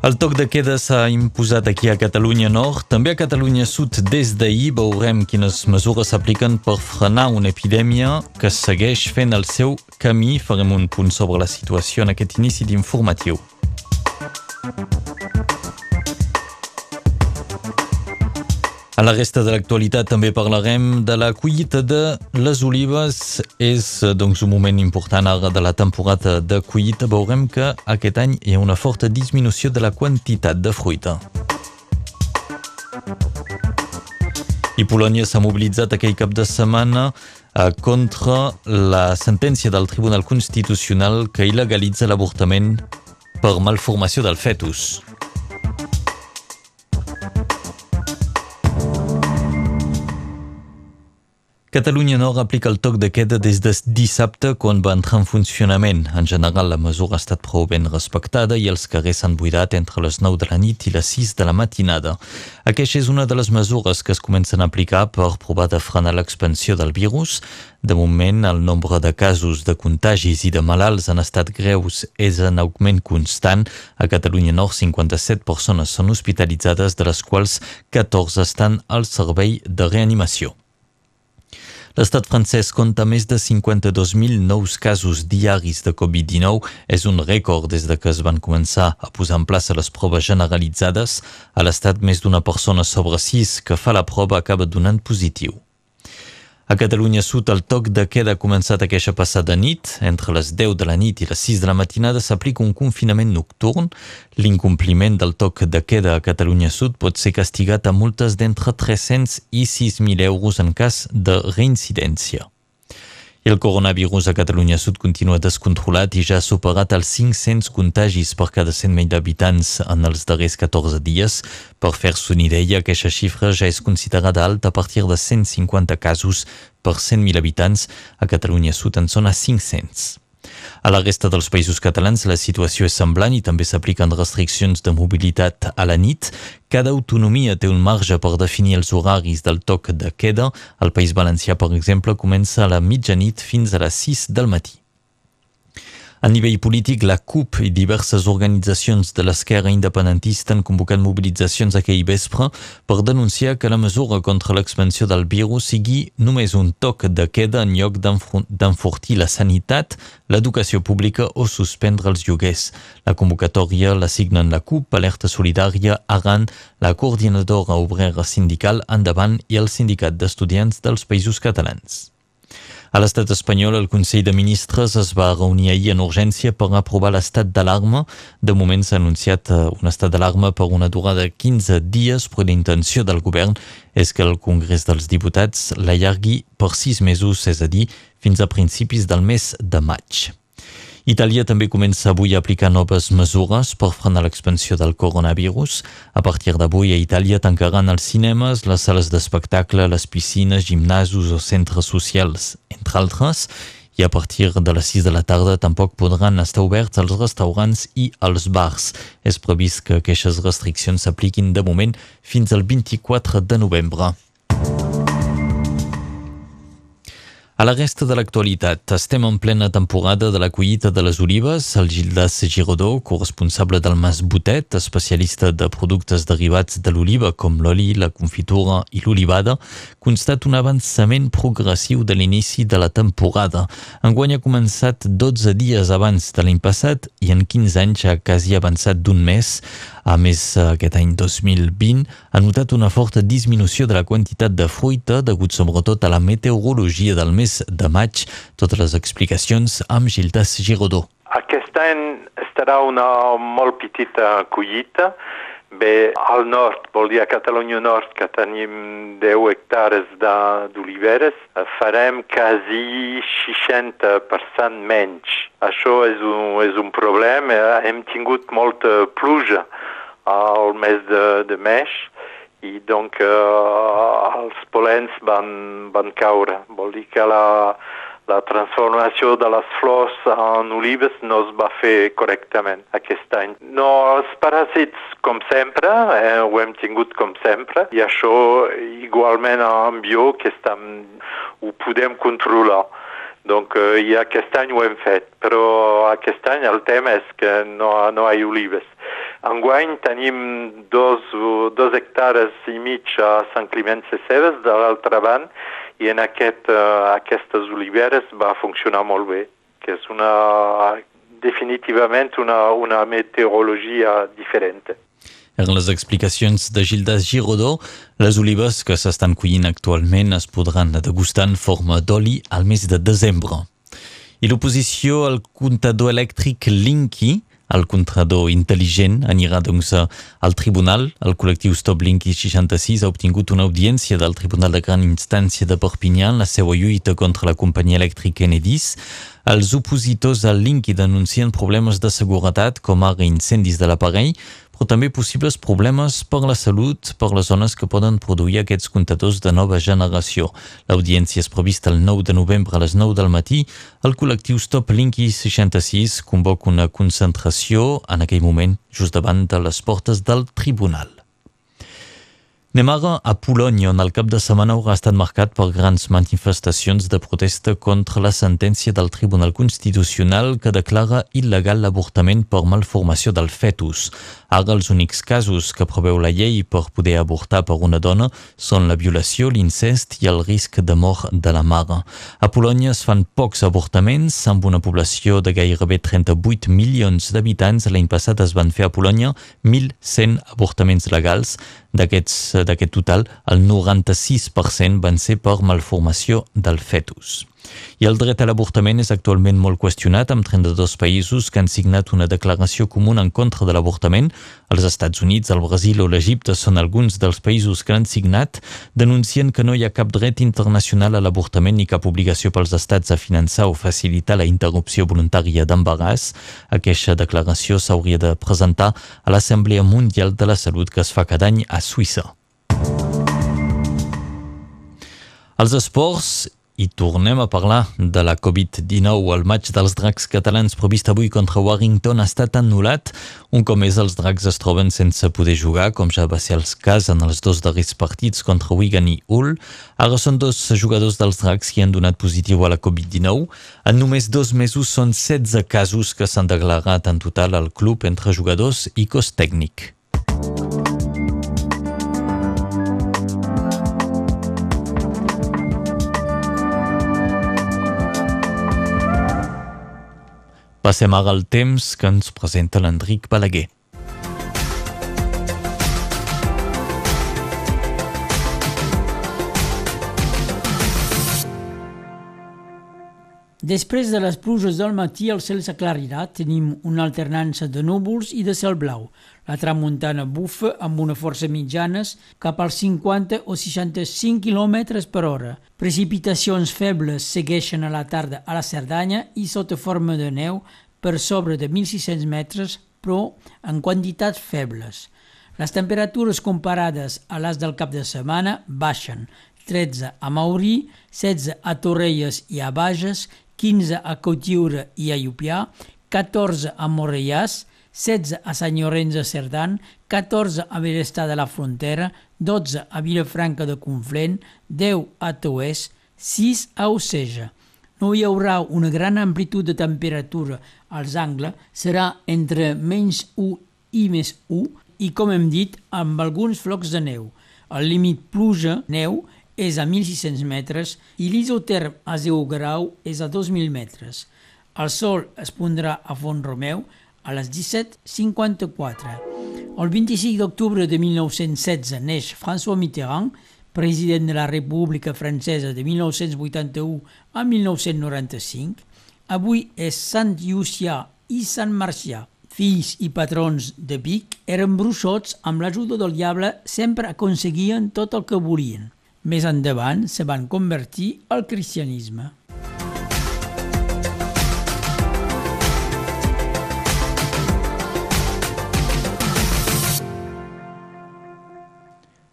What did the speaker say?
El toc de queda s'ha imposat aquí a Catalunya Nord, també a Catalunya Sud des d'ahir veurem quines mesures s'apliquen per frenar una epidèmia que segueix fent el seu camí. Farem un punt sobre la situació en aquest inici d'informatiu. A la resta de l'actualitat també parlarem de la collita de les olives. És doncs, un moment important ara de la temporada de collita. Veurem que aquest any hi ha una forta disminució de la quantitat de fruita. I Polònia s'ha mobilitzat aquell cap de setmana eh, contra la sentència del Tribunal Constitucional que il·legalitza l'avortament per malformació del fetus. Catalunya Nord aplica el toc de queda des de dissabte quan va entrar en funcionament. En general, la mesura ha estat prou ben respectada i els carrers s'han buidat entre les 9 de la nit i les 6 de la matinada. Aquesta és una de les mesures que es comencen a aplicar per provar de frenar l'expansió del virus. De moment, el nombre de casos de contagis i de malalts en estat greus és en augment constant. A Catalunya Nord, 57 persones són hospitalitzades, de les quals 14 estan al servei de reanimació. L'estat francès compta més de 52.000 nous casos diaris de Covid-19. És un rècord des de que es van començar a posar en plaça les proves generalitzades. A l'estat, més d'una persona sobre sis que fa la prova acaba donant positiu. A Catalunya Sud, el toc de queda ha començat aquesta passada nit. Entre les 10 de la nit i les 6 de la matinada s'aplica un confinament nocturn. L'incompliment del toc de queda a Catalunya Sud pot ser castigat a multes d'entre 300 i 6.000 euros en cas de reincidència. El coronavirus a Catalunya Sud continua descontrolat i ja ha superat els 500 contagis per cada 100.000 habitants en els darrers 14 dies. Per fer-se una idea, aquesta xifra ja és considerada alta a partir de 150 casos per 100.000 habitants. A Catalunya Sud en són a 500. A la resta dels països catalans la situació és semblant i també s'apliquen restriccions de mobilitat a la nit. Cada autonomia té un marge per definir els horaris del toc de queda. El País Valencià, per exemple, comença a la mitjanit fins a les 6 del matí. A nivell polític, la CUP i diverses organitzacions de l'esquerra independentista han convocat mobilitzacions aquell vespre per denunciar que la mesura contra l'expansió del virus sigui només un toc de queda en lloc d'enfortir la sanitat, l'educació pública o suspendre els lloguers. La convocatòria la signen la CUP, Alerta Solidària, Aran, la coordinadora obrera sindical Endavant i el sindicat d'estudiants dels països catalans. A l'estat espanyol, el Consell de Ministres es va reunir ahir en urgència per aprovar l'estat d'alarma. De moment s'ha anunciat eh, un estat d'alarma per una durada de 15 dies, però l'intenció del govern és que el Congrés dels Diputats l'allargui per sis mesos, és a dir, fins a principis del mes de maig. Itàlia també comença avui a aplicar noves mesures per frenar l'expansió del coronavirus. A partir d'avui a Itàlia tancaran els cinemes, les sales d'espectacle, les piscines, gimnasos o centres socials, entre altres, i a partir de les 6 de la tarda tampoc podran estar oberts els restaurants i els bars. És previst que aquestes restriccions s'apliquin de moment fins al 24 de novembre. A la resta de l'actualitat, estem en plena temporada de la collita de les olives. El Gildas Girodó, corresponsable del Mas Botet, especialista de productes derivats de l'oliva com l'oli, la confitura i l'olivada, constat un avançament progressiu de l'inici de la temporada. Enguany ha començat 12 dies abans de l'any passat i en 15 anys ha quasi avançat d'un mes. A més, aquest any 2020 ha notat una forta disminució de la quantitat de fruita degut sobretot a la meteorologia del mes de maig. Totes les explicacions amb Gildas Girodó. Aquest any estarà una molt petita collita. Bé, al nord, vol dir a Catalunya Nord, que tenim 10 hectares d'oliveres, farem quasi 60% menys. Això és un, és un problema. Hem tingut molta pluja al mes de, de meix i donc eh, els polens van, van caure. Vol dir que la, la transformació de les flors en olives no es va fer correctament aquest any. No, els paràsits, com sempre, eh, ho hem tingut com sempre, i això igualment en bio que estem, ho podem controlar. Donc, eh, i aquest any ho hem fet, però aquest any el tema és que no, no hi ha olives. Enguany tenim dos, dos hectares i mig a Sant Climent Cebes, de l'altra banda, i en aquest, uh, aquestes oliveres va funcionar molt bé, que és una, definitivament una, una meteorologia diferent. En les explicacions de Gildas Girodó, les olives que s'estan collint actualment es podran degustar en forma d'oli al mes de desembre. I l'oposició al comptador elèctric Linky el comptador intel·ligent anirà doncs al tribunal. El col·lectiu Stop Linky 66 ha obtingut una audiència del Tribunal de Gran Instància de Perpinyà en la seva lluita contra la companyia elèctrica Enedis. Els opositors al Linky denuncien problemes de seguretat com ara incendis de l'aparell, però també possibles problemes per la salut per les zones que poden produir aquests comptadors de nova generació. L'audiència és prevista el 9 de novembre a les 9 del matí. El col·lectiu Stop Linky 66 convoca una concentració en aquell moment just davant de les portes del tribunal. Anem ara a Polònia, on el cap de setmana haurà estat marcat per grans manifestacions de protesta contra la sentència del Tribunal Constitucional que declara il·legal l'avortament per malformació del fetus. Ara els únics casos que preveu la llei per poder avortar per una dona són la violació, l'incest i el risc de mort de la mare. A Polònia es fan pocs avortaments, amb una població de gairebé 38 milions d'habitants. L'any passat es van fer a Polònia 1.100 avortaments legals, D'aquest total, el 96% van ser per malformació del fetus. I el dret a l'avortament és actualment molt qüestionat amb 32 països que han signat una declaració comuna en contra de l'avortament. Els Estats Units, el Brasil o l'Egipte són alguns dels països que l'han signat, denuncien que no hi ha cap dret internacional a l'avortament ni cap obligació pels estats a finançar o facilitar la interrupció voluntària d'embaràs. Aquesta declaració s'hauria de presentar a l'Assemblea Mundial de la Salut que es fa cada any a Suïssa. Els esports i tornem a parlar de la Covid-19. El maig dels dracs catalans previst avui contra Warrington ha estat anul·lat. Un cop més els dracs es troben sense poder jugar, com ja va ser el cas en els dos darrers partits contra Wigan i Hull. Ara són dos jugadors dels dracs que han donat positiu a la Covid-19. En només dos mesos són 16 casos que s'han declarat en total al club entre jugadors i cos tècnic. Passem ara al temps que ens presenta l'Enric Balaguer. Després de les pluges del matí, el cel s'aclarirà. Tenim una alternança de núvols i de cel blau. La tramuntana bufa amb una força mitjanes cap als 50 o 65 km per hora. Precipitacions febles segueixen a la tarda a la Cerdanya i sota forma de neu per sobre de 1.600 metres, però en quantitats febles. Les temperatures comparades a les del cap de setmana baixen 13 a Maurí, 16 a Torrelles i a Bages, 15 a Cotiura i a Llupià, 14 a Morellàs, 16 a Sant Llorenç de Cerdan, 14 a Berestar de la Frontera, 12 a Vilafranca de Conflent, 10 a Toès, 6 a Oceja. No hi haurà una gran amplitud de temperatura als angles, serà entre menys 1 i més 1 i, com hem dit, amb alguns flocs de neu. El límit pluja-neu és a 1.600 metres i l'isoterm a 0 grau és a 2.000 metres. El sol es pondrà a Font Romeu a les 17.54. El 25 d'octubre de 1916 neix François Mitterrand, president de la República Francesa de 1981 a 1995. Avui és Sant Llucià i Sant Marcià. Fills i patrons de Vic eren bruixots amb l'ajuda del diable sempre aconseguien tot el que volien. Més endavant se van convertir al cristianisme.